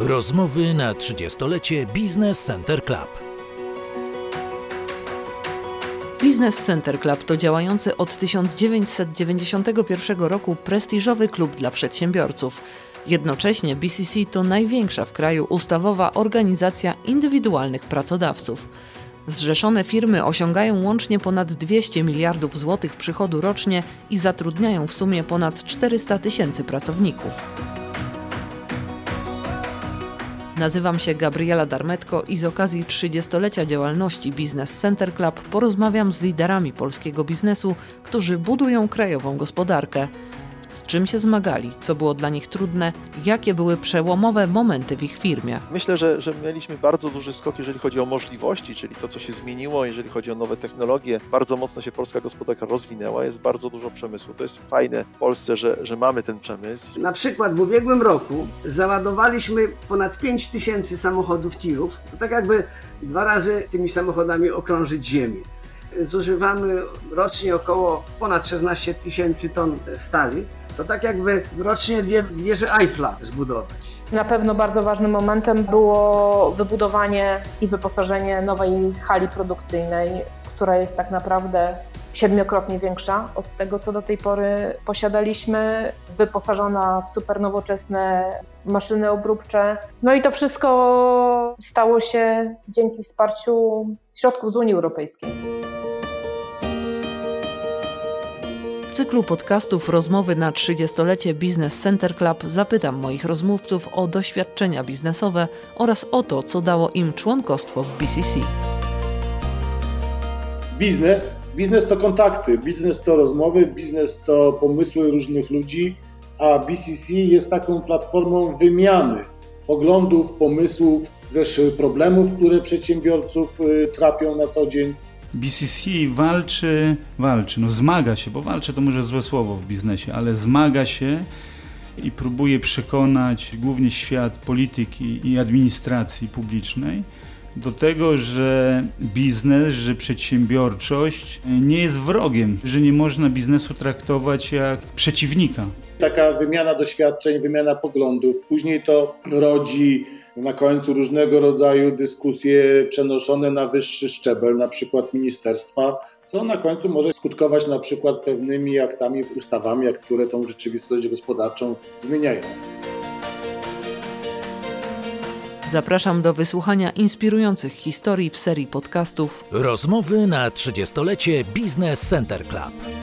Rozmowy na 30-lecie Business Center Club. Business Center Club to działający od 1991 roku prestiżowy klub dla przedsiębiorców. Jednocześnie BCC to największa w kraju ustawowa organizacja indywidualnych pracodawców. Zrzeszone firmy osiągają łącznie ponad 200 miliardów złotych przychodu rocznie i zatrudniają w sumie ponad 400 tysięcy pracowników. Nazywam się Gabriela Darmetko i z okazji 30-lecia działalności Business Center Club porozmawiam z liderami polskiego biznesu, którzy budują krajową gospodarkę. Z czym się zmagali, co było dla nich trudne, jakie były przełomowe momenty w ich firmie. Myślę, że, że mieliśmy bardzo duży skok, jeżeli chodzi o możliwości, czyli to, co się zmieniło, jeżeli chodzi o nowe technologie. Bardzo mocno się polska gospodarka rozwinęła, jest bardzo dużo przemysłu. To jest fajne w Polsce, że, że mamy ten przemysł. Na przykład w ubiegłym roku załadowaliśmy ponad 5 tysięcy samochodów tirów. To tak jakby dwa razy tymi samochodami okrążyć ziemię. Zużywamy rocznie około ponad 16 tysięcy ton stali. To tak jakby rocznie dwie wieże Eiffla zbudować. Na pewno bardzo ważnym momentem było wybudowanie i wyposażenie nowej hali produkcyjnej, która jest tak naprawdę siedmiokrotnie większa od tego, co do tej pory posiadaliśmy, wyposażona w super nowoczesne maszyny obróbcze. No i to wszystko stało się dzięki wsparciu środków z Unii Europejskiej. W cyklu podcastów Rozmowy na 30-lecie Business Center Club zapytam moich rozmówców o doświadczenia biznesowe oraz o to, co dało im członkostwo w BCC. Biznes. Biznes to kontakty, biznes to rozmowy, biznes to pomysły różnych ludzi, a BCC jest taką platformą wymiany poglądów, pomysłów, też problemów, które przedsiębiorców y, trapią na co dzień. BCC walczy, walczy, no zmaga się, bo walczy to może złe słowo w biznesie, ale zmaga się i próbuje przekonać głównie świat polityki i administracji publicznej do tego, że biznes, że przedsiębiorczość nie jest wrogiem, że nie można biznesu traktować jak przeciwnika. Taka wymiana doświadczeń, wymiana poglądów, później to rodzi na końcu różnego rodzaju dyskusje przenoszone na wyższy szczebel, na przykład ministerstwa, co na końcu może skutkować na przykład pewnymi aktami, ustawami, które tą rzeczywistość gospodarczą zmieniają. Zapraszam do wysłuchania inspirujących historii w serii podcastów Rozmowy na 30-lecie Business Center Club.